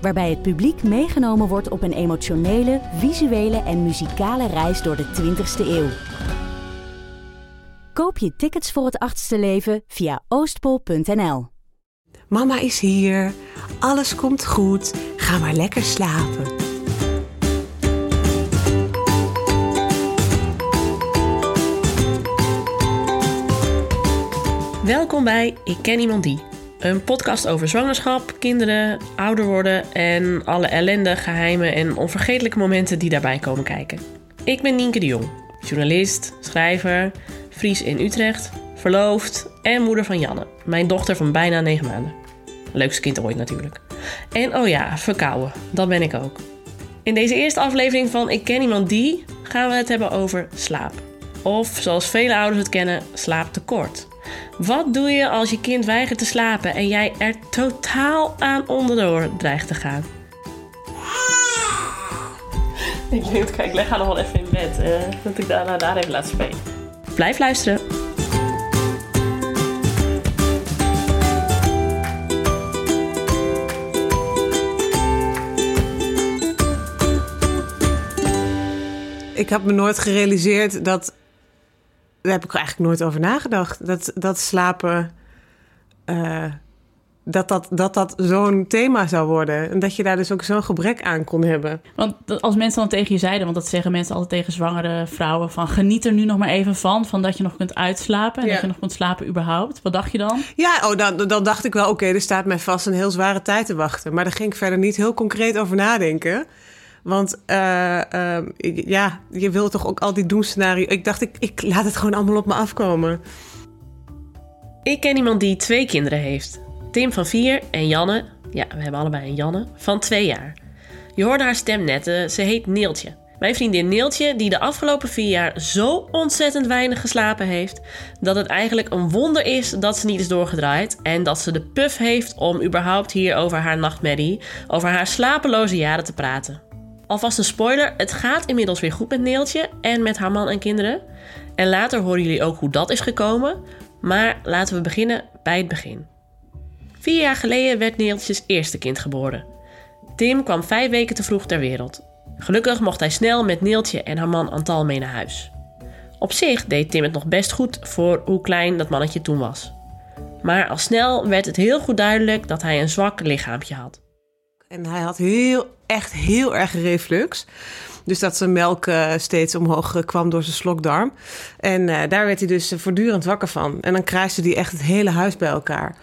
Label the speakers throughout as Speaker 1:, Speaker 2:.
Speaker 1: Waarbij het publiek meegenomen wordt op een emotionele, visuele en muzikale reis door de 20ste eeuw. Koop je tickets voor het achtste leven via oostpol.nl.
Speaker 2: Mama is hier. Alles komt goed. Ga maar lekker slapen.
Speaker 3: Welkom bij Ik Ken Iemand Die. Een podcast over zwangerschap, kinderen, ouder worden en alle ellende, geheimen en onvergetelijke momenten die daarbij komen kijken. Ik ben Nienke de Jong, journalist, schrijver, Fries in Utrecht, verloofd en moeder van Janne, mijn dochter van bijna 9 maanden. Leukste kind ooit natuurlijk. En oh ja, verkouden, dat ben ik ook. In deze eerste aflevering van Ik Ken Iemand Die gaan we het hebben over slaap. Of zoals vele ouders het kennen, slaaptekort. Wat doe je als je kind weigert te slapen en jij er totaal aan onderdoor dreigt te gaan? Ik denk, kijk, leg haar nog wel even in bed. Uh, dat ik daarna daar even laat spelen. Blijf luisteren.
Speaker 2: Ik had me nooit gerealiseerd dat. Daar heb ik eigenlijk nooit over nagedacht. Dat, dat slapen. Uh, dat dat, dat, dat zo'n thema zou worden. En dat je daar dus ook zo'n gebrek aan kon hebben.
Speaker 4: Want als mensen dan tegen je zeiden, want dat zeggen mensen altijd tegen zwangere vrouwen: van geniet er nu nog maar even van, van dat je nog kunt uitslapen en
Speaker 2: Ja.
Speaker 4: dat je nog kunt slapen überhaupt. Wat dacht je dan?
Speaker 2: Ja, oh, dan, dan dacht ik wel, oké, er staat mij vast een heel zware tijd te wachten. Maar daar ging ik verder niet heel concreet over nadenken. Want eh, ehm, ja, je wil toch ook al die doemscenario. Ik dacht, ik, ik laat het gewoon allemaal op me afkomen.
Speaker 3: Ik ken iemand die twee kinderen heeft. Tim van 4 en Janne, ja, we hebben allebei een Janne, van 2 jaar. Je hoorde haar stem net, eh, ze heet Neeltje. Mijn vriendin Neeltje, die de afgelopen vier jaar zo ontzettend weinig geslapen heeft, dat het eigenlijk een wonder is dat ze niet is doorgedraaid en dat ze de puff heeft om überhaupt hier over haar nachtmerrie, over haar slapeloze jaren te praten. Alvast een spoiler, het gaat inmiddels weer goed met Neeltje en met haar man en kinderen. En later horen jullie ook hoe dat is gekomen. Maar laten we beginnen bij het begin. Vier jaar geleden werd Neeltjes eerste kind geboren. Tim kwam vijf weken te vroeg ter wereld. Gelukkig mocht hij snel met Neeltje en haar man Antal mee naar huis. Op zich deed Tim het nog best goed voor hoe klein dat mannetje toen was. Maar al snel werd het heel goed duidelijk dat hij een zwak lichaampje had.
Speaker 2: En hij had heel, echt heel erg reflux. Dus dat zijn melk eh, steeds omhoog eh, kwam door zijn slokdarm. En eh, daar werd hij dus voortdurend wakker van. En dan kruiste hij echt het hele huis bij elkaar.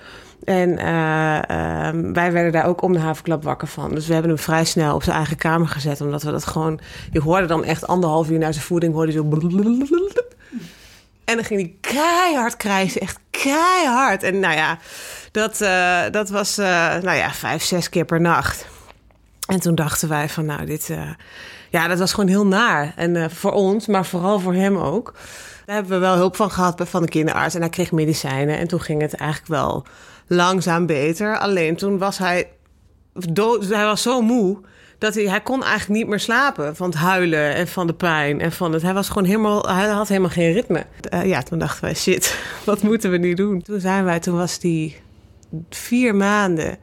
Speaker 2: En eh, ehm, wij werden daar ook om de havenklap wakker van. Dus we hebben hem vrij snel op zijn eigen kamer gezet. Omdat we dat gewoon... Je hoorde dan echt anderhalf uur na zijn voeding... hoorde zo... En dan ging hij keihard krijsen. Echt keihard. En nou ja, dat, eh, dat was eh, nou ja, vijf, zes keer per nacht. En toen dachten wij van, nou, dit... eh, ja, dat was gewoon heel naar. En voor ons, maar vooral voor hem ook. Daar hebben we wel hulp van gehad van de kinderarts. En hij kreeg medicijnen. En toen ging het eigenlijk wel langzaam beter. Alleen toen was hij... Dood, hij was zo moe... Dat hij, hij kon eigenlijk niet meer slapen van het huilen en van de pijn. En van het, hij was gewoon helemaal, hij had helemaal geen ritme. Ja, toen dachten wij, shit, wat moeten we nu doen? Toen zijn wij, toen was die vier maanden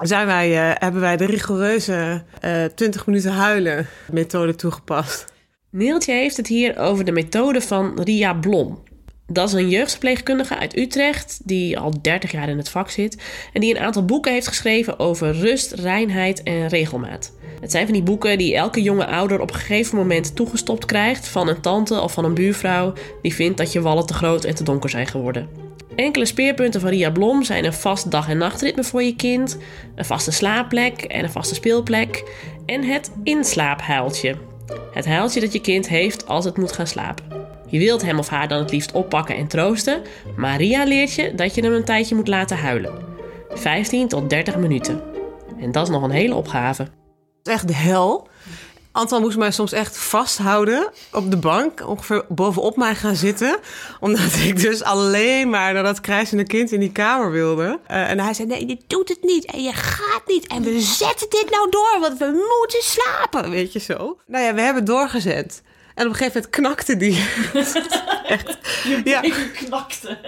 Speaker 2: zijn wij, eh, hebben wij de rigoureuze eh 20 minuten huilen methode toegepast.
Speaker 3: Neeltje heeft het hier over de methode van Ria Blom. Dat is een jeugdverpleegkundige uit Utrecht die al 30 jaar in het vak zit en die een aantal boeken heeft geschreven over rust, reinheid en regelmaat. Het zijn van die boeken die elke jonge ouder op een gegeven moment toegestopt krijgt van een tante of van een buurvrouw die vindt dat je wallen te groot en te donker zijn geworden. Enkele speerpunten van Ria Blom zijn een vast dag- en nachtritme voor je kind, een vaste slaapplek en een vaste speelplek en het inslaaphuiltje. Het huiltje dat je kind heeft als het moet gaan slapen. Je wilt hem of haar dan het liefst oppakken en troosten, maar Ria leert je dat je hem een tijdje moet laten huilen. 15 tot 30 minuten. En dat is nog een hele opgave.
Speaker 2: Het is echt de hel. Anton moest mij soms echt vasthouden op de bank, ongeveer bovenop mij gaan zitten. Omdat ik dus alleen maar naar dat krijzende kind in die kamer wilde. Uh, en hij zei, nee, je doet het niet en je gaat niet. En we zetten dit nou door, want we moeten slapen, weet je zo. Nou ja, we hebben doorgezet. En op een gegeven moment knakte die.
Speaker 4: Echt. Je ja. knakte.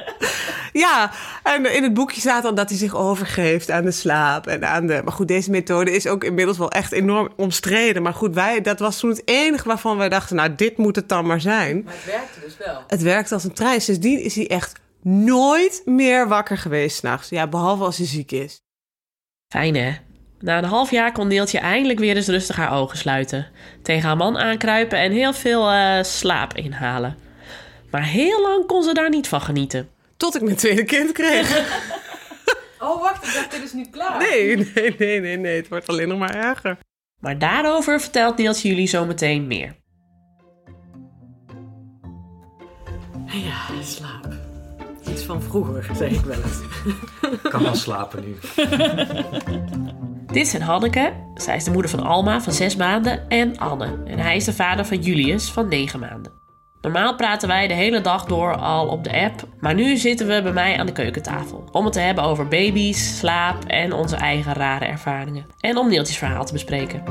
Speaker 2: ja, en in het boekje staat dan dat hij zich overgeeft aan de slaap en aan de. Maar goed, deze methode is ook inmiddels wel echt enorm omstreden. Maar goed, wij, dat was toen het enige waarvan wij dachten: nou, dit moet het dan maar zijn.
Speaker 5: Maar het werkte dus wel.
Speaker 2: Het werkte als een trein. Sindsdien is hij echt nooit meer wakker geweest s'nachts. Ja, behalve als hij ziek is.
Speaker 3: Fijn hè? Na een half jaar kon Neeltje eindelijk weer eens rustig haar ogen sluiten. Tegen haar man aankruipen en heel veel uh, slaap inhalen. Maar heel lang kon ze daar niet van genieten.
Speaker 2: Tot ik mijn tweede kind kreeg.
Speaker 5: oh, wacht, ik dacht, dit is nu klaar.
Speaker 2: Nee, nee, nee, nee, nee. Het wordt alleen nog maar erger.
Speaker 3: Maar daarover vertelt Neeltje jullie zo meteen meer.
Speaker 5: Ja, slaap. Iets van vroeger, zeg ik wel eens.
Speaker 6: kan wel slapen nu.
Speaker 3: Dit zijn Hanneke, zij is de moeder van Alma van 6 maanden, en Anne. En hij is de vader van Julius van 9 maanden. Normaal praten wij de hele dag door al op de app, maar nu zitten we bij mij aan de keukentafel. Om het te hebben over baby's, slaap en onze eigen rare ervaringen. En om Neeltjes verhaal te bespreken.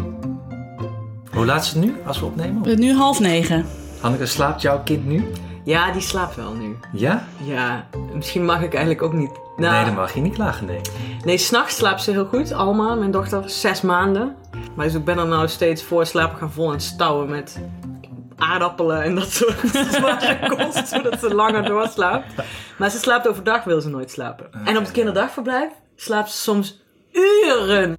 Speaker 6: Hoe laat is het nu als we opnemen?
Speaker 4: Het nu half negen.
Speaker 6: Hanneke, slaapt jouw kind nu?
Speaker 5: Ja, die slaapt wel nu.
Speaker 6: Ja?
Speaker 5: Ja, misschien mag ik eigenlijk ook niet.
Speaker 6: Nou, nee, dan mag je niet klagen, nee.
Speaker 5: Nee, s'nachts slaapt ze heel goed. Alma, mijn dochter, zes maanden. Maar dus ik ben er nou steeds voor slapen gaan vol en stouwen met aardappelen en dat soort kost, zodat ze langer doorslaapt. Maar ze slaapt overdag, wil ze nooit slapen. En op het kinderdagverblijf slaapt ze soms uren.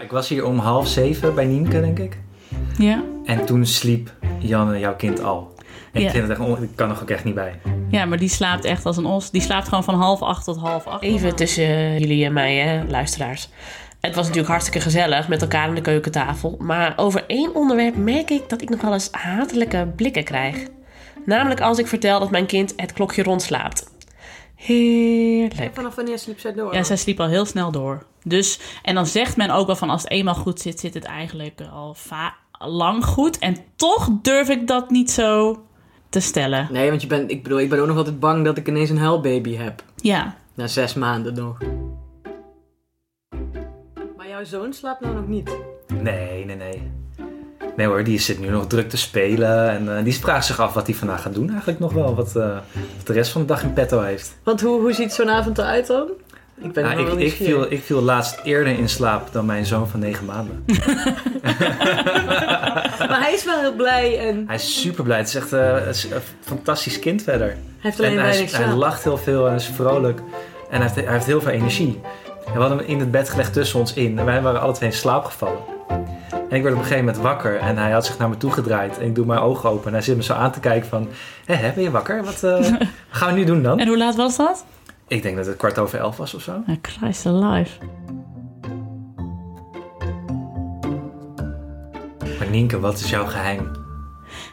Speaker 6: Ik was hier om half zeven bij Nienke, denk ik.
Speaker 4: Ja.
Speaker 6: En toen sliep Janne, jouw kind, al. En ik, vind het echt, ik kan er ook echt niet bij.
Speaker 4: Ja, maar die slaapt echt als een os. Die slaapt gewoon van half acht tot half acht.
Speaker 3: Even tussen jullie en mij, hè, luisteraars. Het was natuurlijk hartstikke gezellig met elkaar aan de keukentafel. Maar over één onderwerp merk ik dat ik nog wel eens hatelijke blikken krijg. Namelijk als ik vertel dat mijn kind het klokje rondslaapt. Heerlijk.
Speaker 5: vanaf wanneer sliep zij door?
Speaker 4: Ja, zij sliep al heel snel door. Dus, en dan zegt men ook wel van als het eenmaal goed zit, zit het eigenlijk al lang goed. En toch durf ik dat niet zo te stellen.
Speaker 5: Nee, want je bent, ik bedoel, ik ben ook nog altijd bang dat ik ineens een huilbaby heb.
Speaker 4: Ja.
Speaker 5: Na zes maanden nog. Maar jouw zoon slaapt nou nog niet?
Speaker 6: Nee, nee, nee. Nee hoor, die zit nu nog druk te spelen. En uh, die vraagt zich af wat hij vandaag gaat doen eigenlijk nog wel. Wat, uh, wat de rest van de dag in petto heeft.
Speaker 5: Want hoe, hoe ziet zo'n avond eruit dan?
Speaker 6: Ik, ben nou, ik, ik, viel, ik viel laatst eerder in slaap dan mijn zoon van negen maanden.
Speaker 5: maar hij is wel heel blij. En...
Speaker 6: Hij is super blij. Het is echt uh, een fantastisch kind verder. Hij
Speaker 5: heeft alleen
Speaker 6: en
Speaker 5: hij,
Speaker 6: hij lacht heel veel en is vrolijk. En hij heeft, hij heeft heel veel energie. En we hadden hem in het bed gelegd tussen ons in. En wij waren alle twee in slaap gevallen. En ik werd op een gegeven moment wakker en hij had zich naar me toe gedraaid. En ik doe mijn ogen open en hij zit me zo aan te kijken van... Hé, ben je wakker? Wat uh, gaan we nu doen dan?
Speaker 4: En hoe laat was dat?
Speaker 6: Ik denk dat het kwart over elf was of zo.
Speaker 4: Christ alive.
Speaker 6: Maar Nienke, wat is jouw geheim?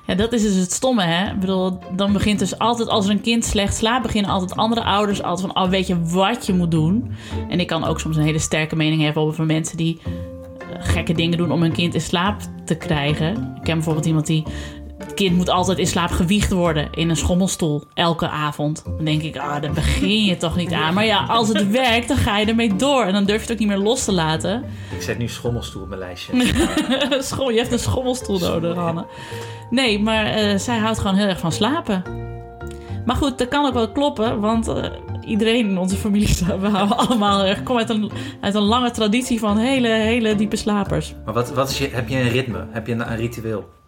Speaker 4: Ja, dat is dus het stomme, hè? Ik bedoel, dan begint dus altijd, als er een kind slecht slaapt, beginnen altijd andere ouders altijd van, oh, weet je wat je moet doen? En ik kan ook soms een hele sterke mening hebben over mensen die eh, gekke dingen doen om hun kind in slaap te krijgen. Ik ken bijvoorbeeld iemand die kind moet altijd in slaap gewiegd worden in een schommelstoel elke avond. Dan denk ik, ah, daar begin je toch niet aan. Maar ja, als het werkt, dan ga je ermee door. En dan durf je het ook niet meer los te laten.
Speaker 6: Ik zet nu schommelstoel op mijn lijstje.
Speaker 4: je hebt een schommelstoel nodig, Hanne. Nee, maar uh, zij houdt gewoon heel erg van slapen. Maar goed, dat kan ook wel kloppen, want uh, iedereen in onze familie, we houden allemaal erg, kom uit een, uit een lange traditie van hele, hele diepe slapers.
Speaker 6: Maar wat, wat is je, heb je een ritme? Heb je een, een ritueel?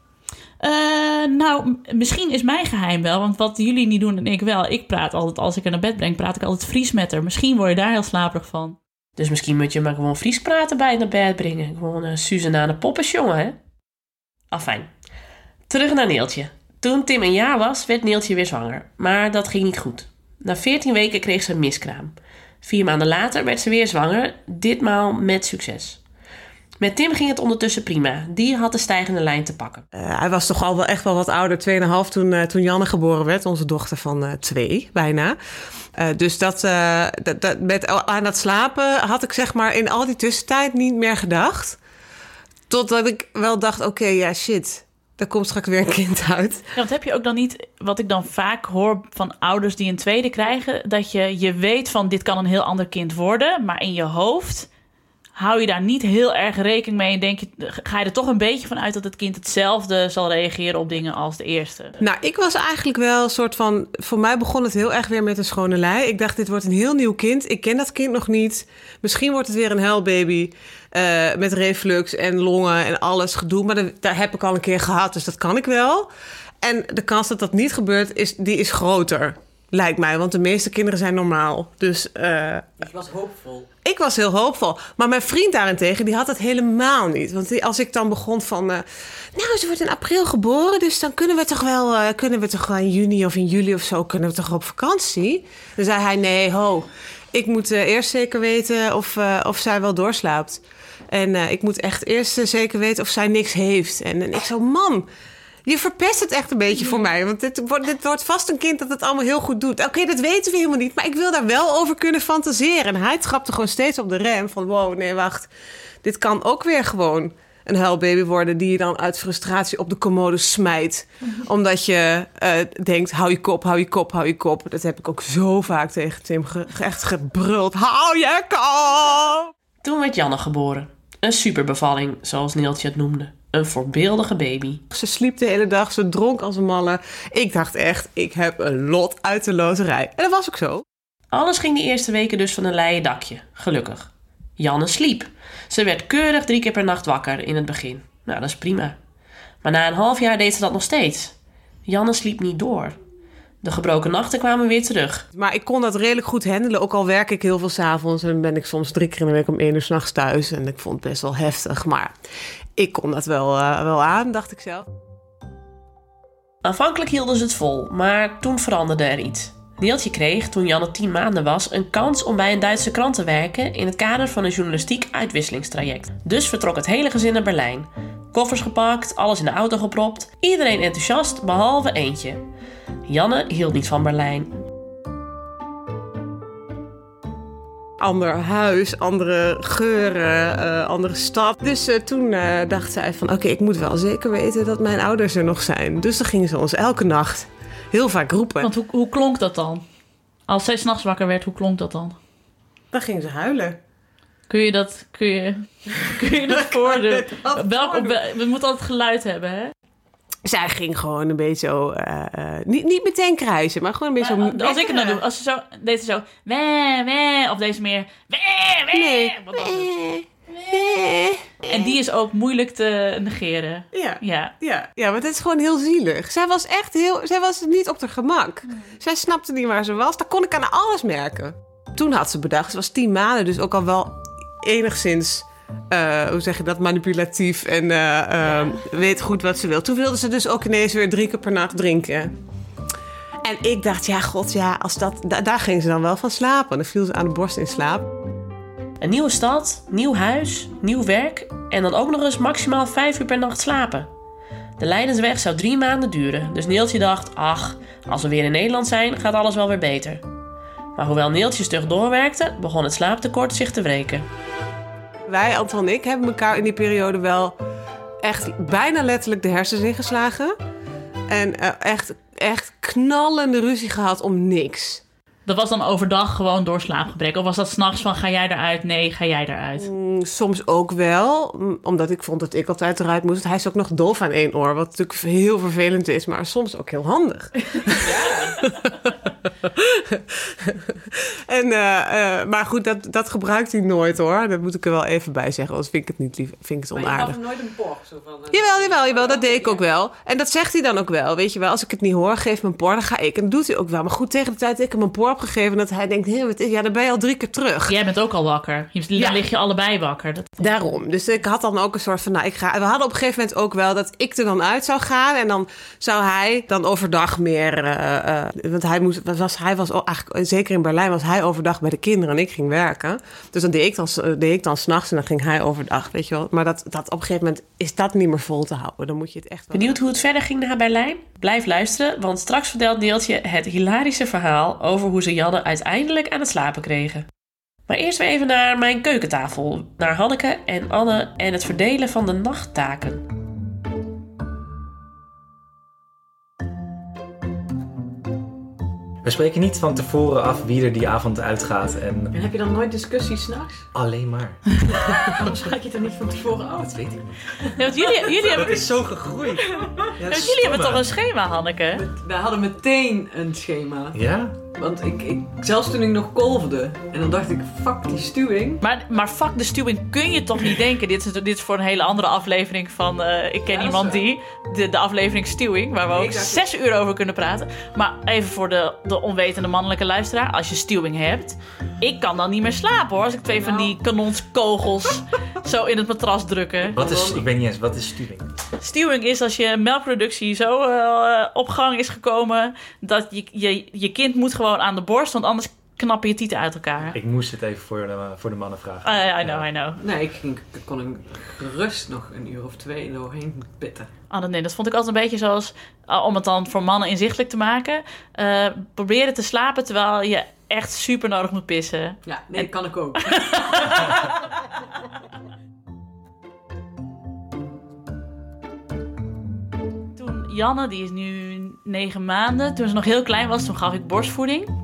Speaker 4: Uh, nou, misschien is mijn geheim wel, want wat jullie niet doen en ik wel. Ik praat altijd, als ik haar naar bed breng, praat ik altijd Fries met haar. Misschien word je daar heel slaperig van.
Speaker 3: Dus misschien moet je maar gewoon Fries praten bij naar bed brengen. Gewoon een Suzanne Poppes, jongen, hè? Afijn. Terug naar Neeltje. Toen Tim een jaar was, werd Neeltje weer zwanger. Maar dat ging niet goed. Na 14 weken kreeg ze een miskraam. Vier maanden later werd ze weer zwanger, ditmaal met succes. Met Tim ging het ondertussen prima. Die had de stijgende lijn te pakken.
Speaker 2: Uh, hij was toch al wel echt wel wat ouder, 2,5 toen, uh, toen Janne geboren werd. Onze dochter van uh, twee, bijna. dus dat, dat, dat, met aan het slapen had ik zeg maar in al die tussentijd niet meer gedacht Totdat ik wel dacht, oké, ja, shit. Daar komt straks weer een kind uit.
Speaker 4: Ja, want heb je ook dan niet, wat ik dan vaak hoor van ouders die een tweede krijgen, dat je, je weet van dit kan een heel ander kind worden, maar in je hoofd hou je daar niet heel erg rekening mee en denk je, ga je er toch een beetje van uit dat het kind hetzelfde zal reageren op dingen als de eerste?
Speaker 2: Nou, ik was eigenlijk wel een soort van. Voor mij begon het heel erg weer met een schone lei. Ik dacht, dit wordt een heel nieuw kind. Ik ken dat kind nog niet. Misschien wordt het weer een huilbaby. eh, met reflux en longen en alles gedoe. Maar daar heb ik al een keer gehad, dus dat kan ik wel. En de kans dat dat niet gebeurt, is, die is groter. Lijkt mij, want de meeste kinderen zijn normaal. Dus eh,
Speaker 5: Ik was hoopvol.
Speaker 2: ik was heel hoopvol. Maar mijn vriend daarentegen, die had het helemaal niet. Want die- als ik dan begon van... eh, nou, ze wordt in april geboren, dus dan kunnen we toch wel... eh, kunnen we toch wel in juni of in juli of zo... kunnen we toch op vakantie? Dan zei hij, nee, ho. Ik moet eerst zeker weten of, of zij wel doorslaapt. En ik moet echt eerst zeker weten of zij niks heeft. En, en ik zo, man... Je verpest het echt een beetje voor mij. Want dit wordt, dit wordt vast een kind dat het allemaal heel goed doet. Oké, dat weten we helemaal niet. Maar ik wil daar wel over kunnen fantaseren. En hij trapte gewoon steeds op de rem. Van wow, nee, wacht. Dit kan ook weer gewoon een huilbaby worden... die je dan uit frustratie op de commode smijt. Omdat je eh, denkt, hou je kop, hou je kop, hou je kop. Dat heb ik ook zo vaak tegen Tim ge- echt gebruld. Hou je kop!
Speaker 3: Toen werd Janne geboren. Een superbevalling, zoals Neeltje het noemde. Een voorbeeldige baby.
Speaker 2: Ze sliep de hele dag, ze dronk als een malle. Ik dacht echt, ik heb een lot uit de loterij. En dat was ook zo.
Speaker 3: Alles ging die eerste weken dus van een leien dakje, gelukkig. Janne sliep. Ze werd keurig drie keer per nacht wakker in het begin. Nou, dat is prima. Maar na een half jaar deed ze dat nog steeds. Janne sliep niet door. De gebroken nachten kwamen weer terug.
Speaker 2: Maar ik kon dat redelijk goed handelen. Ook al werk ik heel veel s'avonds. En ben ik soms drie keer in de week om één uur s'nachts thuis. En ik vond het best wel heftig. Maar ik kon dat wel, eh, wel aan, dacht ik zelf.
Speaker 3: Aanvankelijk hielden ze het vol, maar toen veranderde er iets. Neeltje kreeg, toen Janne tien maanden was, een kans om bij een Duitse krant te werken in het kader van een journalistiek uitwisselingstraject. Dus vertrok het hele gezin naar Berlijn. Koffers gepakt, alles in de auto gepropt. Iedereen enthousiast, behalve eentje. Janne hield niet van Berlijn.
Speaker 2: Ander huis, andere geuren, eh, andere stad. Dus eh, toen eh, dacht zij van... oké, ik moet wel zeker weten dat mijn ouders er nog zijn. Dus dan gingen ze ons elke nacht heel vaak roepen.
Speaker 4: Want hoe, hoe klonk dat dan? Als zij s'nachts wakker werd, hoe klonk dat dan?
Speaker 2: Dan gingen ze huilen.
Speaker 4: Kun je dat, kun je, kun je dat voordoen? Welk, we moeten altijd geluid hebben, hè?
Speaker 2: Zij ging gewoon een beetje zo... eh, eh, niet, niet meteen krijsen, maar gewoon een beetje zo...
Speaker 4: Als ik het nou doe, als ze zo, deed ze zo, wee, wee, of deze meer, wee, wee.
Speaker 2: Nee.
Speaker 4: Wat was het? En die is ook moeilijk te negeren.
Speaker 2: Ja.
Speaker 4: Ja.
Speaker 2: Ja, ja, maar het is gewoon heel zielig. Zij was echt heel... Zij was niet op haar gemak. Zij snapte niet waar ze was. Dat kon ik aan alles merken. Toen had ze bedacht, ze was tien maanden, dus ook al wel enigszins... eh, hoe zeg je dat? Manipulatief en eh, eh, weet goed wat ze wil. Toen wilde ze dus ook ineens weer drie keer per nacht drinken. En ik dacht, ja, god, ja, als dat, da- daar ging ze dan wel van slapen. Dan viel ze aan de borst in slaap.
Speaker 3: Een nieuwe stad, nieuw huis, nieuw werk en dan ook nog eens maximaal vijf uur per nacht slapen. De Leidensweg zou drie maanden duren, dus Neeltje dacht: ach, als we weer in Nederland zijn, gaat alles wel weer beter. Maar hoewel Neeltje stug doorwerkte, begon het slaaptekort zich te wreken.
Speaker 2: Wij, Anton en ik, hebben elkaar in die periode wel echt bijna letterlijk de hersens ingeslagen. En eh, echt, echt knallende ruzie gehad om niks.
Speaker 4: Dat was dan overdag gewoon door slaapgebrek. Of was dat s'nachts van, ga jij eruit? Nee, ga jij eruit?
Speaker 2: Mm, Soms ook wel, mm, omdat ik vond dat ik altijd eruit moest. Hij is ook nog doof aan één oor, wat natuurlijk heel vervelend is, maar soms ook heel handig. en, eh, eh, maar goed, dat, dat gebruikt hij nooit hoor. Dat moet ik er wel even bij zeggen, anders vind ik het niet lief, vind ik het
Speaker 5: Maar je
Speaker 2: onaardig.
Speaker 5: nooit een por. Van, eh,
Speaker 2: Jawel, jawel, jawel, dat deed ik ook wel. En dat zegt hij dan ook wel, weet je wel. Als ik het niet hoor, geef me een por, dan ga ik. En dat doet hij ook wel. Maar goed, tegen de tijd dat ik hem een por heb gegeven... dat hij denkt, hé, wat is... Ja, dan ben je al drie keer terug.
Speaker 4: Jij bent ook al wakker. Je, Dan
Speaker 2: Ja.
Speaker 4: lig je allebei wakker. Dat,
Speaker 2: Daarom. Dus ik had dan ook een soort van, nou, ik ga... We hadden op een gegeven moment ook wel dat ik er dan uit zou gaan. En dan zou hij dan overdag meer... eh, eh, want hij, moest, was, hij was eigenlijk, zeker in Berlijn, was hij overdag bij de kinderen en ik ging werken. Dus dan deed ik dan, deed ik dan s'nachts en dan ging hij overdag, weet je wel. Maar dat, dat op een gegeven moment is dat niet meer vol te houden. Dan moet je het echt wel...
Speaker 3: Benieuwd hoe het verder ging na Berlijn? Blijf luisteren, want straks vertelt Neeltje het hilarische verhaal over hoe ze Janne uiteindelijk aan het slapen kregen. Maar eerst weer even naar mijn keukentafel. Naar Hanneke en Anne en het verdelen van de nachttaken.
Speaker 6: We spreken niet van tevoren af wie er die avond uitgaat en
Speaker 5: En heb je dan nooit discussies s'nachts?
Speaker 6: alleen maar.
Speaker 5: Waarom spreek je het er niet van tevoren af?
Speaker 6: Dat weet ik niet.
Speaker 4: Ja, want jullie, jullie, hebben,
Speaker 6: Dat is zo gegroeid. Ja,
Speaker 4: want jullie hebben toch een schema, Hanneke?
Speaker 5: Wij hadden meteen een schema.
Speaker 6: Ja?
Speaker 5: Want ik, ik, zelfs toen ik nog kolfde. En dan dacht ik, fuck die stuwing.
Speaker 4: Maar, maar fuck de stuwing kun je toch niet denken. Dit is, dit is voor een hele andere aflevering van eh, Ik ken
Speaker 5: Ja,
Speaker 4: iemand die. De, de aflevering stuwing, waar we ook zes uur over kunnen praten. Maar even voor de, de onwetende mannelijke luisteraar. Als je stuwing hebt. Ik kan dan niet meer slapen hoor. Als ik twee van die kanonskogels zo in het matras drukken.
Speaker 6: Wat is, ik weet niet eens, wat is stuwing?
Speaker 4: Stuwing is als je melkproductie zo eh, op gang is gekomen. Dat je, je, je kind moet gewoon aan de borst. Want anders knappen je tieten uit elkaar.
Speaker 6: Ik moest het even voor de, voor de mannen vragen.
Speaker 4: Ah, I know, I know.
Speaker 5: Nee, ik, ging, ik kon er gerust nog een uur of twee doorheen pitten.
Speaker 4: Ah, nee, dat vond ik altijd een beetje zoals, uh, om het dan voor mannen inzichtelijk te maken. Uh, proberen te slapen terwijl je echt super nodig moet pissen.
Speaker 5: Ja, nee,
Speaker 4: En-
Speaker 5: kan ik ook.
Speaker 4: Janne, die is nu negen maanden, toen ze nog heel klein was, toen gaf ik borstvoeding.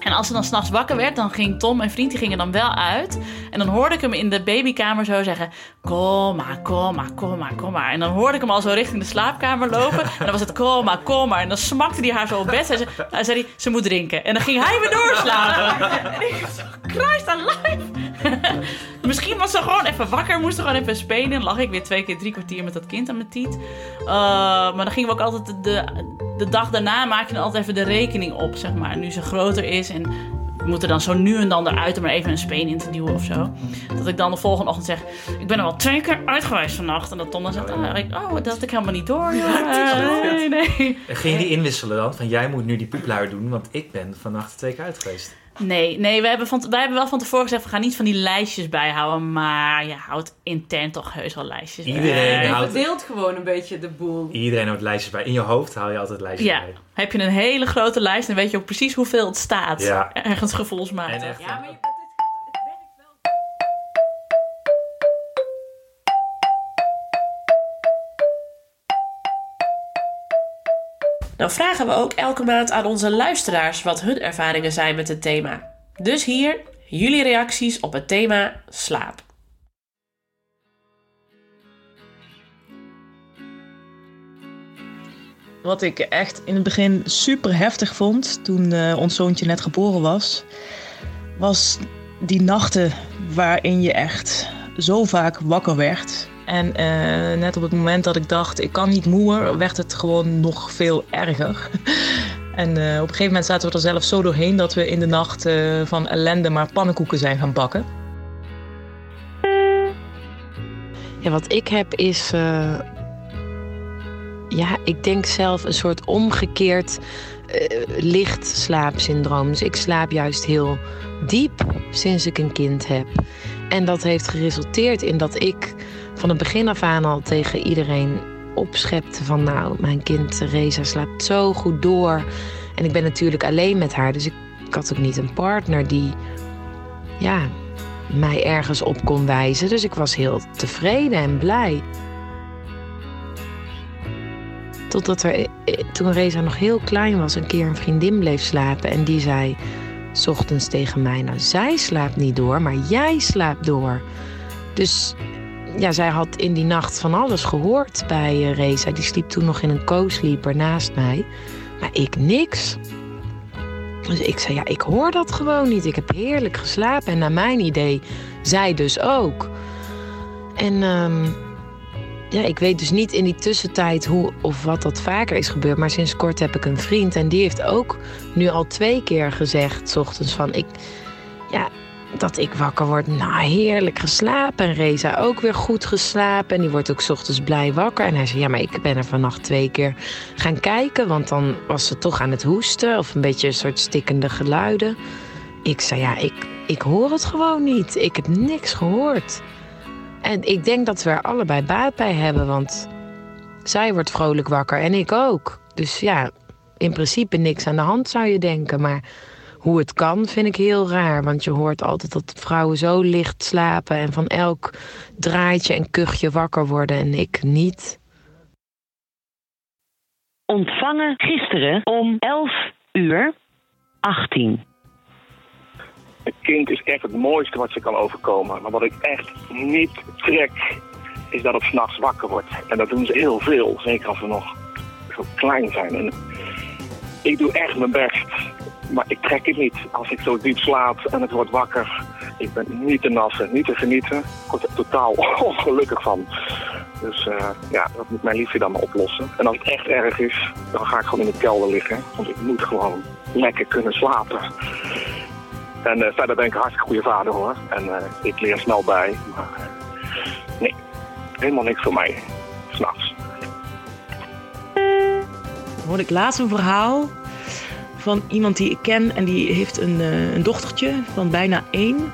Speaker 4: En als ze dan s'nachts wakker werd, dan ging Tom, mijn vriend, die gingen dan wel uit. En dan hoorde ik hem in de babykamer zo zeggen... Kom maar, kom maar, kom maar, kom maar. En dan hoorde ik hem al zo richting de slaapkamer lopen. En dan was het kom maar, kom maar. En dan smakte hij haar zo op bed. En zei hij, ze moet drinken. En dan ging hij weer doorslapen. En ik dacht, Christ alive. Misschien was ze gewoon even wakker, moest ze gewoon even spelen. Dan lag ik weer twee keer drie kwartier met dat kind aan mijn tiet. Uh, maar dan gingen we ook altijd de, de dag daarna maak je dan altijd even de rekening op, zeg maar. Nu ze groter is en we moeten dan zo nu en dan eruit om er even een speen in te duwen of zo. Dat ik dan de volgende ochtend zeg, ik ben er wel twee keer uit geweest vannacht. En dat Tom dan zegt, oh, ik, oh dat had ik helemaal niet door. Ja, nee, nee.
Speaker 6: En Ging je die inwisselen dan? Van jij moet nu die poepluier doen, want ik ben vannacht twee keer uit geweest.
Speaker 4: Nee, nee we hebben van, wij hebben wel van tevoren gezegd, we gaan niet van die lijstjes bijhouden. Maar je houdt intern toch heus wel lijstjes bij.
Speaker 6: Iedereen
Speaker 5: Je
Speaker 6: houdt,
Speaker 5: verdeelt gewoon een beetje de boel.
Speaker 6: iedereen houdt lijstjes bij. In je hoofd haal je altijd lijstjes
Speaker 4: Ja,
Speaker 6: bij.
Speaker 4: heb je een hele grote lijst en weet je ook precies hoeveel het staat.
Speaker 6: Ja.
Speaker 4: Ergens gevoelsmatig.
Speaker 6: En echt,
Speaker 5: Ja, maar je,
Speaker 3: Nou vragen we ook elke maand aan onze luisteraars wat hun ervaringen zijn met het thema. Dus hier jullie reacties op het thema slaap.
Speaker 7: Wat ik echt in het begin super heftig vond toen eh, ons zoontje net geboren was, was die nachten waarin je echt zo vaak wakker werd. En eh, net op het moment dat ik dacht, ik kan niet moer, werd het gewoon nog veel erger. En eh, op een gegeven moment zaten we er zelf zo doorheen dat we in de nacht eh, van ellende maar pannenkoeken zijn gaan bakken.
Speaker 8: Ja, wat ik heb is. ja, ik denk zelf een soort omgekeerd licht slaapsyndroom. Dus ik slaap juist heel diep sinds ik een kind heb. En dat heeft geresulteerd in dat ik van het begin af aan al tegen iedereen opschepte van nou, mijn kind Reza slaapt zo goed door. En ik ben natuurlijk alleen met haar, dus ik, had ook niet een partner die ja, mij ergens op kon wijzen. Dus ik was heel tevreden en blij. Totdat er, eh, toen Reza nog heel klein was, een keer een vriendin bleef slapen. En die zei, s ochtends tegen mij, nou zij slaapt niet door, maar jij slaapt door. Dus ja, zij had in die nacht van alles gehoord bij eh, Reza. Die sliep toen nog in een co-sleeper naast mij. Maar ik niks. Dus ik zei, ja, ik hoor dat gewoon niet. Ik heb heerlijk geslapen. En naar mijn idee, zij dus ook. En ehm, ja, ik weet dus niet in die tussentijd hoe of wat dat vaker is gebeurd. Maar sinds kort heb ik een vriend. En die heeft ook nu al twee keer gezegd, s ochtends van... Ik, ja, dat ik wakker word. Nou, heerlijk geslapen. En Reza ook weer goed geslapen. En die wordt ook ochtends blij wakker. En hij zei, ja, maar ik ben er vannacht twee keer gaan kijken. Want dan was ze toch aan het hoesten. Of een beetje een soort stikkende geluiden. Ik zei, ja, ik, ik hoor het gewoon niet. Ik heb niks gehoord. En ik denk dat we er allebei baat bij hebben. Want zij wordt vrolijk wakker en ik ook. Dus ja, in principe niks aan de hand zou je denken. Maar hoe het kan, vind ik heel raar. Want je hoort altijd dat vrouwen zo licht slapen en van elk draaitje en kuchje wakker worden en ik niet.
Speaker 9: Ontvangen gisteren om 11 uur 18.
Speaker 10: Een kind is echt het mooiste wat je kan overkomen. Maar wat ik echt niet trek, is dat het s'nachts wakker wordt. En dat doen ze heel veel, zeker als ze nog zo klein zijn. En ik doe echt mijn best, maar ik trek het niet. Als ik zo diep slaap en het wordt wakker, ik ben niet te nassen, niet te genieten. Ik word er totaal ongelukkig van. Dus uh, ja, dat moet mijn liefje dan maar oplossen. En als het echt erg is, dan ga ik gewoon in de kelder liggen. Want ik moet gewoon lekker kunnen slapen. En uh, verder ben ik hartstikke goede vader hoor. En uh, ik leer snel bij. Maar nee, helemaal niks voor mij. S'nachts.
Speaker 7: hoorde ik laatst een verhaal van iemand die ik ken en die heeft een, uh, een dochtertje van bijna één.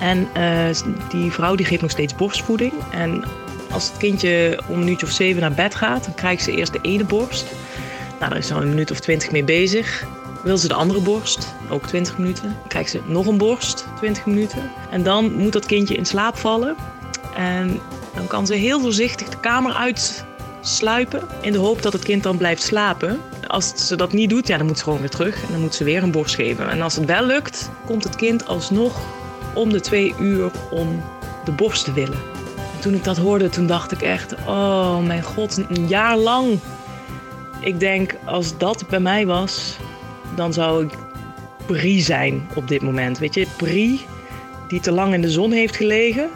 Speaker 7: En uh, die vrouw die geeft nog steeds borstvoeding. En als het kindje om een minuutje of zeven naar bed gaat, dan krijgt ze eerst de ene borst. Nou, daar is dan een minuut of twintig mee bezig. Wil ze de andere borst, ook 20 minuten. Dan krijgt ze nog een borst, 20 minuten. En dan moet dat kindje in slaap vallen. En dan kan ze heel voorzichtig de kamer uit sluipen in de hoop dat het kind dan blijft slapen. Als ze dat niet doet, ja, dan moet ze gewoon weer terug en dan moet ze weer een borst geven. En als het wel lukt, komt het kind alsnog om de twee uur om de borst te willen. En toen ik dat hoorde, toen dacht ik echt, oh mijn god, een jaar lang. Ik denk, als dat bij mij was, dan zou ik Brie zijn op dit moment. Weet je, Brie die te lang in de zon heeft gelegen,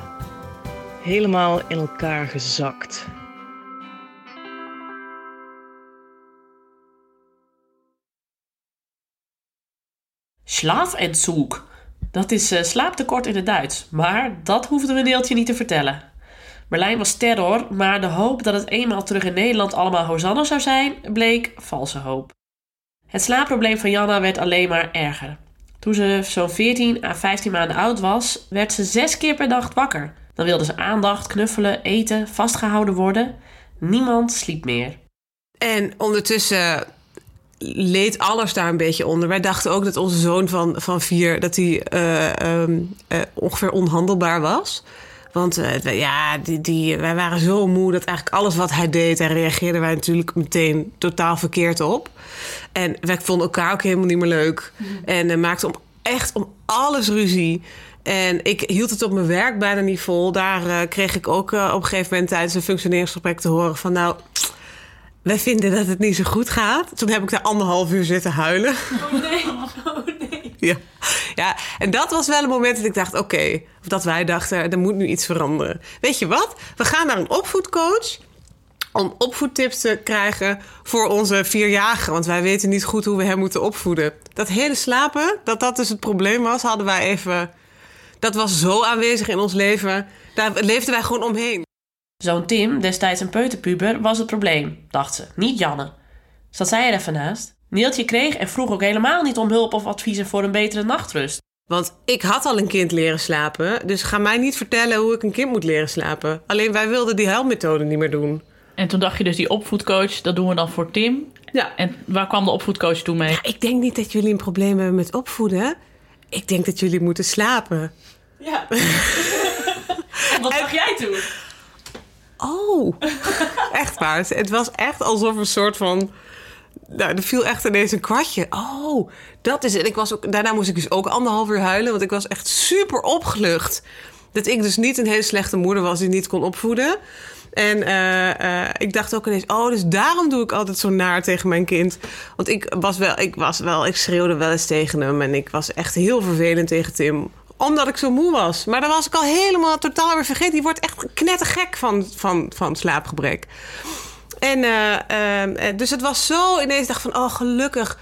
Speaker 7: helemaal in elkaar gezakt.
Speaker 3: Schlafentzug. Dat is uh, slaaptekort in het Duits, maar dat hoefde we Neeltje niet te vertellen. Berlijn was terror, maar de hoop dat het eenmaal terug in Nederland allemaal Hosanna zou zijn, bleek valse hoop. Het slaapprobleem van Janna werd alleen maar erger. Toen ze zo'n 14 à 15 maanden oud was, werd ze zes keer per dag wakker. Dan wilde ze aandacht, knuffelen, eten, vastgehouden worden. Niemand sliep meer.
Speaker 2: En ondertussen leed alles daar een beetje onder. Wij dachten ook dat onze zoon van, van vier dat hij uh, um, uh, ongeveer onhandelbaar was. Want uh, ja, die, die, wij waren zo moe dat eigenlijk alles wat hij deed, daar reageerden wij natuurlijk meteen totaal verkeerd op. En wij vonden elkaar ook helemaal niet meer leuk. Mm. En maakten om, echt om alles ruzie. En ik hield het op mijn werk bijna niet vol. Daar kreeg ik ook op een gegeven moment tijdens een functioneringsgesprek te horen van nou wij vinden dat het niet zo goed gaat. Toen heb ik daar anderhalf uur zitten huilen.
Speaker 4: Oh nee, oh nee.
Speaker 2: Ja, ja en dat was wel een moment dat ik dacht: oké, okay, of dat wij dachten, er moet nu iets veranderen. Weet je wat? We gaan naar een opvoedcoach om opvoedtips te krijgen voor onze vierjarige. Want wij weten niet goed hoe we hem moeten opvoeden. Dat hele slapen, dat dat dus het probleem was, hadden wij even. Dat was zo aanwezig in ons leven. Daar leefden wij gewoon omheen.
Speaker 3: Zo'n Tim, destijds een peuterpuber, was het probleem, dacht ze, niet Janne. Zat zij er even naast? Neeltje kreeg en vroeg ook helemaal niet om hulp of adviezen voor een betere nachtrust.
Speaker 2: Want ik had al een kind leren slapen, dus ga mij niet vertellen hoe ik een kind moet leren slapen. Alleen wij wilden die huilmethode niet meer doen.
Speaker 4: En toen dacht je dus die opvoedcoach, dat doen we dan voor Tim.
Speaker 2: Ja.
Speaker 4: En waar kwam de opvoedcoach toen mee?
Speaker 2: Ja, ik denk niet dat jullie een probleem hebben met opvoeden. Ik denk dat jullie moeten slapen.
Speaker 4: Ja. Wat dacht jij toen?
Speaker 2: Oh, echt waar. Het was echt alsof een soort van. Nou, er viel echt ineens een kwartje. Oh, dat is het. Ik was ook, daarna moest ik dus ook anderhalf uur huilen, want ik was echt super opgelucht. Dat ik dus niet een hele slechte moeder was die niet kon opvoeden. En uh, uh, ik dacht ook ineens, oh, dus daarom doe ik altijd zo naar tegen mijn kind. Want ik was wel, ik was wel, ik schreeuwde wel eens tegen hem. En ik was echt heel vervelend tegen Tim omdat ik zo moe was. Maar dan was ik al helemaal totaal weer vergeten. Die wordt echt knettergek van, van, van slaapgebrek. En uh, uh, dus het was zo ineens dacht van, oh gelukkig.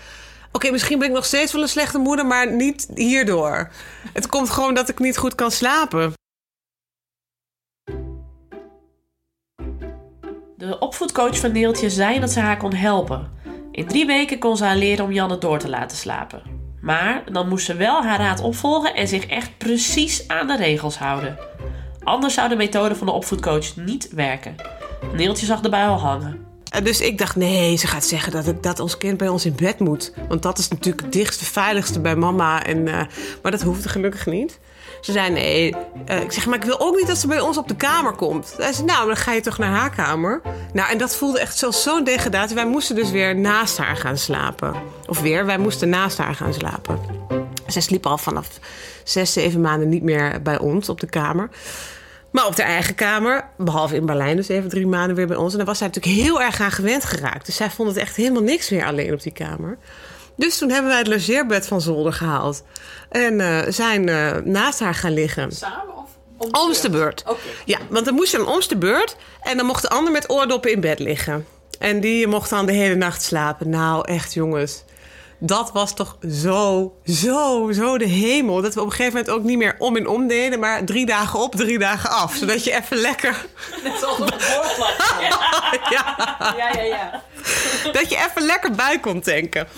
Speaker 2: Oké, misschien ben ik nog steeds wel een slechte moeder, maar niet hierdoor. Het komt gewoon dat ik niet goed kan slapen.
Speaker 3: De opvoedcoach van Neeltje zei dat ze haar kon helpen. In drie weken kon ze haar leren om Janne door te laten slapen. Maar dan moest ze wel haar raad opvolgen en zich echt precies aan de regels houden. Anders zou de methode van de opvoedcoach niet werken. Neeltje zag bui al hangen.
Speaker 2: En dus ik dacht, nee, ze gaat zeggen dat, ik, dat ons kind bij ons in bed moet. Want dat is natuurlijk het dichtste, veiligste bij mama. En, eh, maar dat hoefde gelukkig niet. Ze zei, nee. Eh, ik zeg, maar ik wil ook niet dat ze bij ons op de kamer komt. Hij zei, nou, dan ga je toch naar haar kamer. Nou, en dat voelde echt zelfs zo'n degradatie. Wij moesten dus weer naast haar gaan slapen. Of weer, wij moesten naast haar gaan slapen. Zij sliep al vanaf zes, zeven maanden niet meer bij ons op de kamer. Maar op haar eigen kamer, behalve in Berlijn, dus even drie maanden weer bij ons. En daar was zij natuurlijk heel erg aan gewend geraakt. Dus zij vond het echt helemaal niks meer alleen op die kamer. Dus toen hebben wij het logeerbed van zolder gehaald. En eh, zijn eh, naast haar gaan liggen.
Speaker 4: Samen of?
Speaker 2: Om de beurt. Ja, want dan moest je dan om de beurt. En dan mocht de ander met oordoppen in bed liggen. En die mocht dan de hele nacht slapen. Nou, echt jongens. Dat was toch zo, zo, zo de hemel. Dat we op een gegeven moment ook niet meer om en om deden. Maar drie dagen op, drie dagen af. Zodat je even lekker...
Speaker 4: Net zoals op het voorplatje.
Speaker 2: ja.
Speaker 4: Ja, ja, ja.
Speaker 2: dat je even lekker bij kon tanken.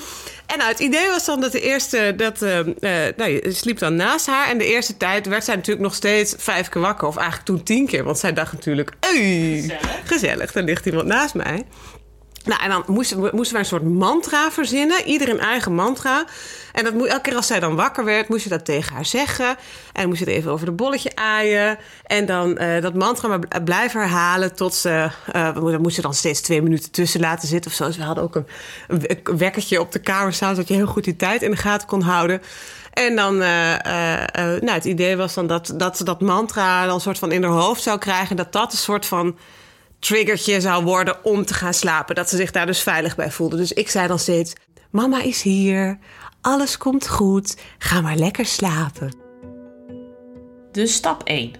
Speaker 2: En nou, het idee was dan dat de eerste, dat, eh, nou, je sliep dan naast haar. En de eerste tijd werd zij natuurlijk nog steeds vijf keer wakker. Of eigenlijk toen tien keer. Want zij dacht natuurlijk,
Speaker 4: Gezellig.
Speaker 2: gezellig, er ligt iemand naast mij. Nou, en dan moesten, we- moesten wij een soort mantra verzinnen. Ieder een eigen mantra. En dat elke keer als zij dan wakker werd, moest je dat tegen haar zeggen. En moest je het even over de bolletje aaien. En dan eh, dat mantra maar bl- blijven herhalen tot ze... we moesten dan steeds twee minuten tussen laten zitten of zo. Dus we hadden ook een, een we- een wekkertje op de kamer staan... zodat je heel goed die tijd in de gaten kon houden. En dan, eh, nou, het idee was dan dat, dat ze dat mantra dan een soort van in haar hoofd zou krijgen. Dat dat een soort van triggertje zou worden om te gaan slapen. Dat ze zich daar dus veilig bij voelde. Dus ik zei dan steeds: Mama is hier, alles komt goed, ga maar lekker slapen.
Speaker 3: Dus stap 1.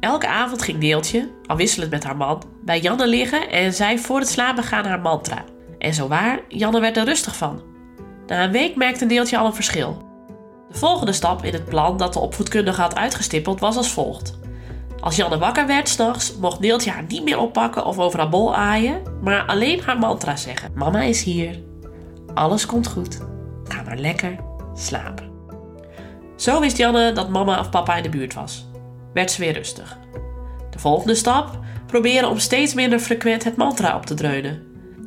Speaker 3: Elke avond ging Neeltje, afwisselend met haar man, bij Janne liggen en zei voor het slapen gaan haar mantra. En zo waar, Janne werd er rustig van. Na een week merkte Neeltje al een verschil. De volgende stap in het plan dat de opvoedkundige had uitgestippeld was als volgt. Als Janne wakker werd s'nachts, mocht Neeltje haar niet meer oppakken of over haar bol aaien, maar alleen haar mantra zeggen. Mama is hier. Alles komt goed. Ga maar lekker slapen. Zo wist Janne dat mama of papa in de buurt was. Werd ze weer rustig. De volgende stap? Proberen om steeds minder frequent het mantra op te dreunen.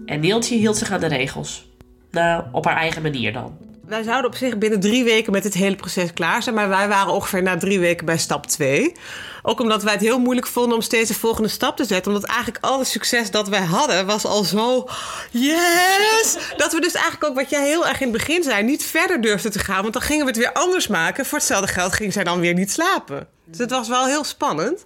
Speaker 3: En Neeltje hield zich aan de regels. Nou, op haar eigen manier dan.
Speaker 2: Wij zouden op zich binnen drie weken met het hele proces klaar zijn. Maar wij waren ongeveer na drie weken bij stap twee. Ook omdat wij het heel moeilijk vonden om steeds de volgende stap te zetten. Omdat eigenlijk al het succes dat wij hadden was al zo... Yes! Dat we dus eigenlijk ook, wat jij heel erg in het begin zei... niet verder durfden te gaan. Want dan gingen we het weer anders maken. Voor hetzelfde geld ging zij dan weer niet slapen. Dus het was wel heel spannend.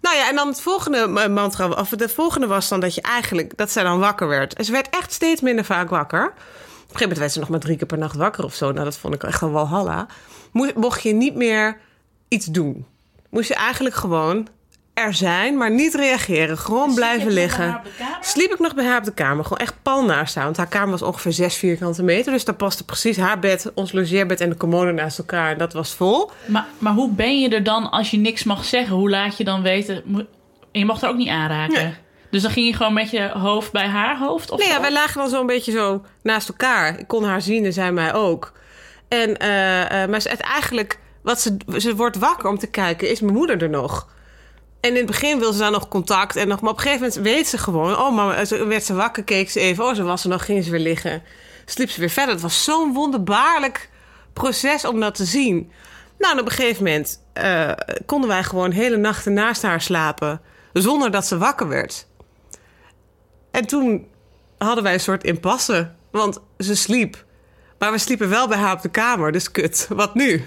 Speaker 2: Nou ja, en dan het volgende mantra, of de volgende was dan dat je eigenlijk, dat zij dan wakker werd. En ze werd echt steeds minder vaak wakker. Op een gegeven moment werd ze nog maar drie keer per nacht wakker of zo. Nou, dat vond ik echt een walhalla. Mo- Mocht je niet meer iets doen. Moest je eigenlijk gewoon er zijn, maar niet reageren. Gewoon blijven liggen. Sliep ik nog bij haar op de kamer. Gewoon echt pal naast haar. Want haar kamer was ongeveer zes vierkante meter. Dus daar paste precies haar bed, ons logeerbed en de commode naast elkaar. En dat was vol.
Speaker 4: Maar, maar hoe ben je er dan als je niks mag zeggen? Hoe laat je dan weten? En je mocht er ook niet aanraken.
Speaker 2: Nee.
Speaker 4: Dus dan ging je gewoon met je hoofd bij haar hoofd? Of
Speaker 2: Nee, ja, wij lagen dan zo'n beetje zo naast elkaar. Ik kon haar zien en zij mij ook. En, eh, eh, maar ze, het eigenlijk, wat ze, ze wordt wakker om te kijken, is mijn moeder er nog? En in het begin wil ze dan nog contact. En nog, maar op een gegeven moment weet ze gewoon... Oh, mama, ze werd ze wakker, keek ze even. Oh, ze was er nog, ging ze weer liggen. Sliep ze weer verder. Het was zo'n wonderbaarlijk proces om dat te zien. Nou, en op een gegeven moment eh, konden wij gewoon hele nachten naast haar slapen. Zonder dat ze wakker werd. En toen hadden wij een soort impasse. Want ze sliep. Maar we sliepen wel bij haar op de kamer. Dus kut, wat nu?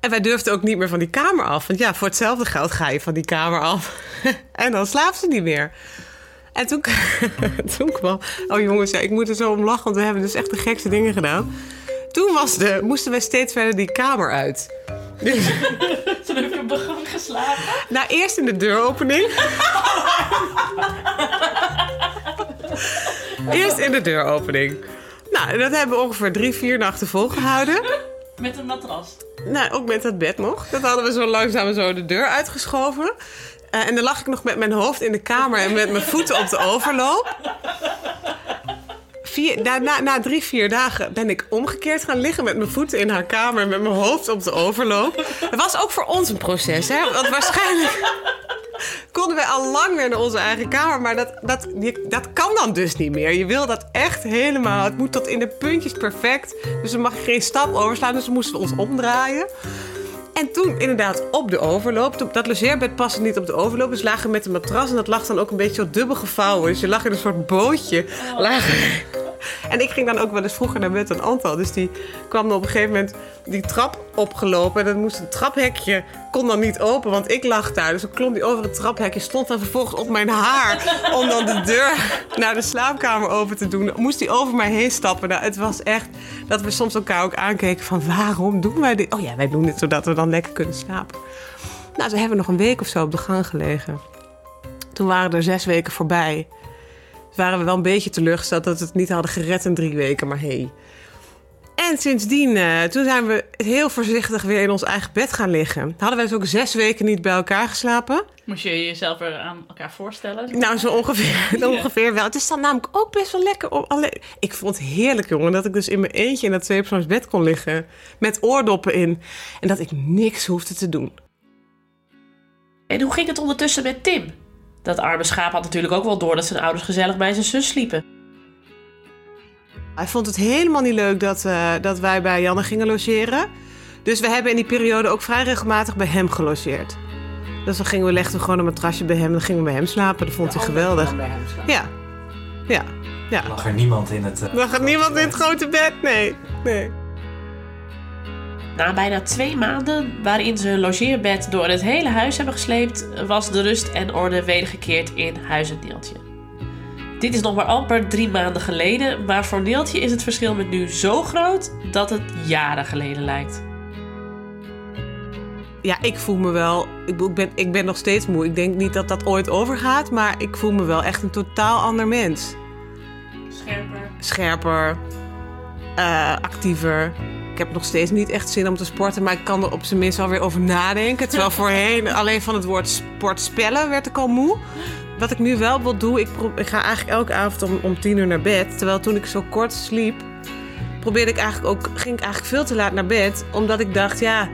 Speaker 2: En wij durfden ook niet meer van die kamer af. Want ja, voor hetzelfde geld ga je van die kamer af. en dan slaapt ze niet meer. En toen, toen kwam... Oh jongens, ja, ik moet er zo om lachen. Want we hebben dus echt de gekste dingen gedaan. Toen was moesten we steeds verder die kamer uit. Dus,
Speaker 4: Toen heb je op de geslapen.
Speaker 2: nou, eerst in de deuropening. eerst in de deuropening. Nou, en dat hebben we ongeveer drie, vier nachten volgehouden.
Speaker 4: Met een matras.
Speaker 2: Nou, ook met dat bed nog. Dat hadden we zo langzaam zo de deur uitgeschoven. Eh, en dan lag ik nog met mijn hoofd in de kamer en met mijn voeten op de overloop. Vier, na, na, na drie, vier dagen ben ik omgekeerd gaan liggen met mijn voeten in haar kamer en met mijn hoofd op de overloop. Het was ook voor ons een proces, hè? Want waarschijnlijk konden wij al lang weer naar onze eigen kamer. Maar dat, dat, dat kan dan dus niet meer. Je wil dat echt helemaal. Het moet tot in de puntjes perfect. Dus er mag geen stap overslaan. Dus we moesten ons omdraaien. En toen inderdaad op de overloop. Dat logeerbed paste niet op de overloop. Dus lagen we met een matras. En dat lag dan ook een beetje zo dubbel gevouwen. Dus je lag in een soort bootje. Lagen. En ik ging dan ook wel eens vroeger naar bed dan Antal. Dus die kwam op een gegeven moment die trap opgelopen. En dan moest een traphekje, kon dan niet open, want ik lag daar. Dus dan klom die over het traphekje, stond dan vervolgens op mijn haar... om dan de deur naar de slaapkamer open te doen. Moest die over mij heen stappen. Nou, het was echt dat we soms elkaar ook aankeken van... waarom doen wij dit? Oh ja, wij doen dit zodat we dan lekker kunnen slapen. Nou, ze hebben nog een week of zo op de gang gelegen. Toen waren er zes weken voorbij waren we wel een beetje teleurgesteld dat we het niet hadden gered in drie weken, maar hey. En sindsdien, eh, toen zijn we heel voorzichtig weer in ons eigen bed gaan liggen. Hadden wij dus ook zes weken niet bij elkaar geslapen.
Speaker 4: Moest je jezelf er aan elkaar voorstellen?
Speaker 2: Nou, zo ongeveer, ongeveer wel. Het is dan namelijk ook best wel lekker om alleen... Ik vond het heerlijk, jongen, dat ik dus in mijn eentje in dat tweepersoonsbed kon liggen. Met oordoppen in. En dat ik niks hoefde te doen.
Speaker 3: En hoe ging het ondertussen met Tim? Dat arme schaap had natuurlijk ook wel door dat zijn ouders gezellig bij zijn zus sliepen.
Speaker 2: Hij vond het helemaal niet leuk dat, eh, dat wij bij Janne gingen logeren. Dus we hebben in die periode ook vrij regelmatig bij hem gelogeerd. Dus dan gingen we, legden we gewoon een matrasje bij hem en dan gingen we bij hem slapen. Dat vond hij geweldig. Ja, ja, ja.
Speaker 6: Lag er niemand in het... eh,
Speaker 2: Dan gaat niemand in het grote bed, nee. nee.
Speaker 3: Na bijna twee maanden waarin ze hun logeerbed door het hele huis hebben gesleept, was de rust en orde wedergekeerd in huis het Neeltje. Dit is nog maar amper drie maanden geleden, maar voor Neeltje is het verschil met nu zo groot dat het jaren geleden lijkt.
Speaker 2: Ja, ik voel me wel... Ik, ben, ik ben nog steeds moe. Ik denk niet dat dat ooit overgaat, maar ik voel me wel echt een totaal ander mens.
Speaker 3: Scherper.
Speaker 2: Scherper, eh, actiever. Ik heb nog steeds niet echt zin om te sporten, maar ik kan er op zijn minst wel weer over nadenken. Terwijl voorheen alleen van het woord sport spellen werd ik al moe. Wat ik nu wel wil doen, ik, ik ga eigenlijk elke avond om, om tien uur naar bed. Terwijl toen ik zo kort sliep, probeerde ik eigenlijk ook, ging ik eigenlijk veel te laat naar bed. Omdat ik dacht, ja,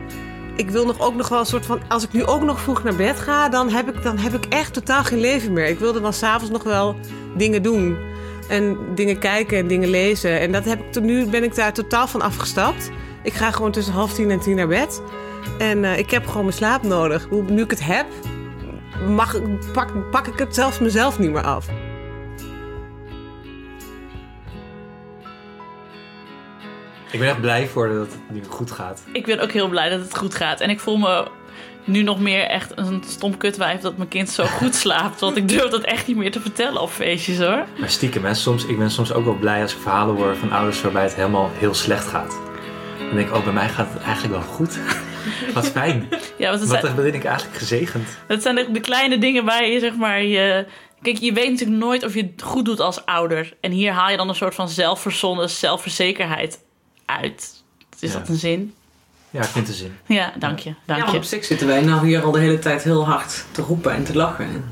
Speaker 2: ik wil nog ook nog wel een soort van... Als ik nu ook nog vroeg naar bed ga, dan heb ik, dan heb ik echt totaal geen leven meer. Ik wilde dan s'avonds nog wel dingen doen. En dingen kijken en dingen lezen. En dat heb ik, tot nu ben ik daar totaal van afgestapt. Ik ga gewoon tussen half tien en tien naar bed. En eh, ik heb gewoon mijn slaap nodig. Hoe- Nu ik het heb, mag, ik- pak, pak ik het zelfs mezelf niet meer af.
Speaker 6: Ik ben echt blij voor dat het nu goed gaat.
Speaker 4: Ik ben ook heel blij dat het goed gaat. En ik voel me nu nog meer echt een stom kutwijf dat mijn kind zo goed slaapt. Want ik durf dat echt niet meer te vertellen op feestjes hoor.
Speaker 6: Maar stiekem, hè, soms, ik ben soms ook wel blij als ik verhalen hoor van ouders waarbij het helemaal heel slecht gaat. Dan denk ik, oh, bij mij gaat het eigenlijk wel goed. Wat fijn.
Speaker 4: Ja, want het
Speaker 6: Wat
Speaker 4: zijn,
Speaker 6: ben ik eigenlijk gezegend.
Speaker 4: het zijn de, de kleine dingen waar je zeg maar je... Kijk, je weet natuurlijk nooit of je het goed doet als ouder. En hier haal je dan een soort van zelfverzonnen zelfverzekerheid uit. Is
Speaker 6: Ja.
Speaker 4: dat een zin?
Speaker 6: Ja, ik vind het zin.
Speaker 4: Ja, dank je. Dank
Speaker 5: Ja,
Speaker 4: je.
Speaker 5: op zich zitten wij nou hier al de hele tijd heel hard te roepen en te lachen.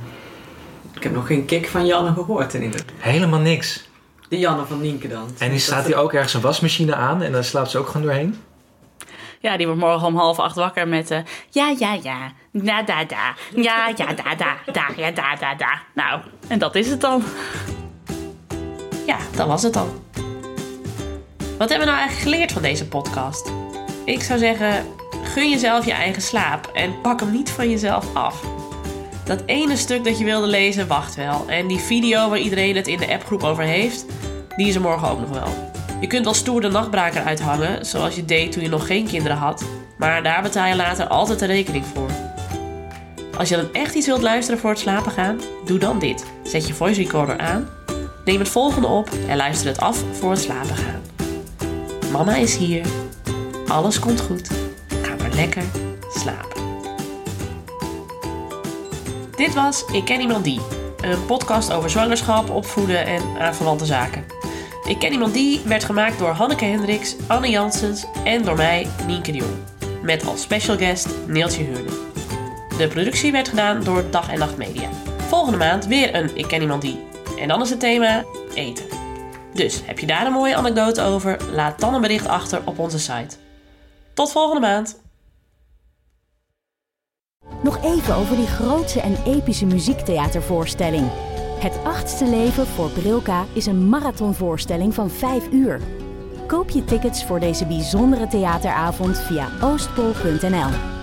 Speaker 5: Ik heb nog geen kick van Janne gehoord in ieder geval.
Speaker 6: Helemaal niks.
Speaker 5: De Janne van Nienke dan.
Speaker 6: En die staat hier ook ergens een wasmachine aan en daar slaapt ze ook gewoon doorheen.
Speaker 4: Ja, die wordt morgen om half acht wakker met... eh, ja, ja, ja. Na, da, da. Ja, ja, da, da. Da, ja, da, da, da. Nou, en dat is het dan.
Speaker 3: Ja, dat was het dan. Wat hebben we nou eigenlijk geleerd van deze podcast? Ik zou zeggen, gun jezelf je eigen slaap en pak hem niet van jezelf af. Dat ene stuk dat je wilde lezen, wacht wel. En die video waar iedereen het in de appgroep over heeft, die is er morgen ook nog wel. Je kunt wel stoer de nachtbraker uithangen, zoals je deed toen je nog geen kinderen had. Maar daar betaal je later altijd de rekening voor. Als je dan echt iets wilt luisteren voor het slapen gaan, doe dan dit. Zet je voice recorder aan, neem het volgende op en luister het af voor het slapen gaan. Mama is hier. Alles komt goed. Ga maar lekker slapen. Dit was Ik ken iemand die. Een podcast over zwangerschap, opvoeden en aanverwante zaken. Ik ken iemand die werd gemaakt door Hanneke Hendricks, Anne Janssens en door mij, Nienke de Jong. Met als special guest Neeltje Huurden. De productie werd gedaan door Dag en Nacht Media. Volgende maand weer een Ik ken iemand die. En dan is het thema eten. Dus heb je daar een mooie anekdote over? Laat dan een bericht achter op onze site. Tot volgende maand!
Speaker 1: Nog even over die grootse en epische muziektheatervoorstelling. Het achtste leven voor Brilka is een marathonvoorstelling van 5 uur. Koop je tickets voor deze bijzondere theateravond via oostpol.nl.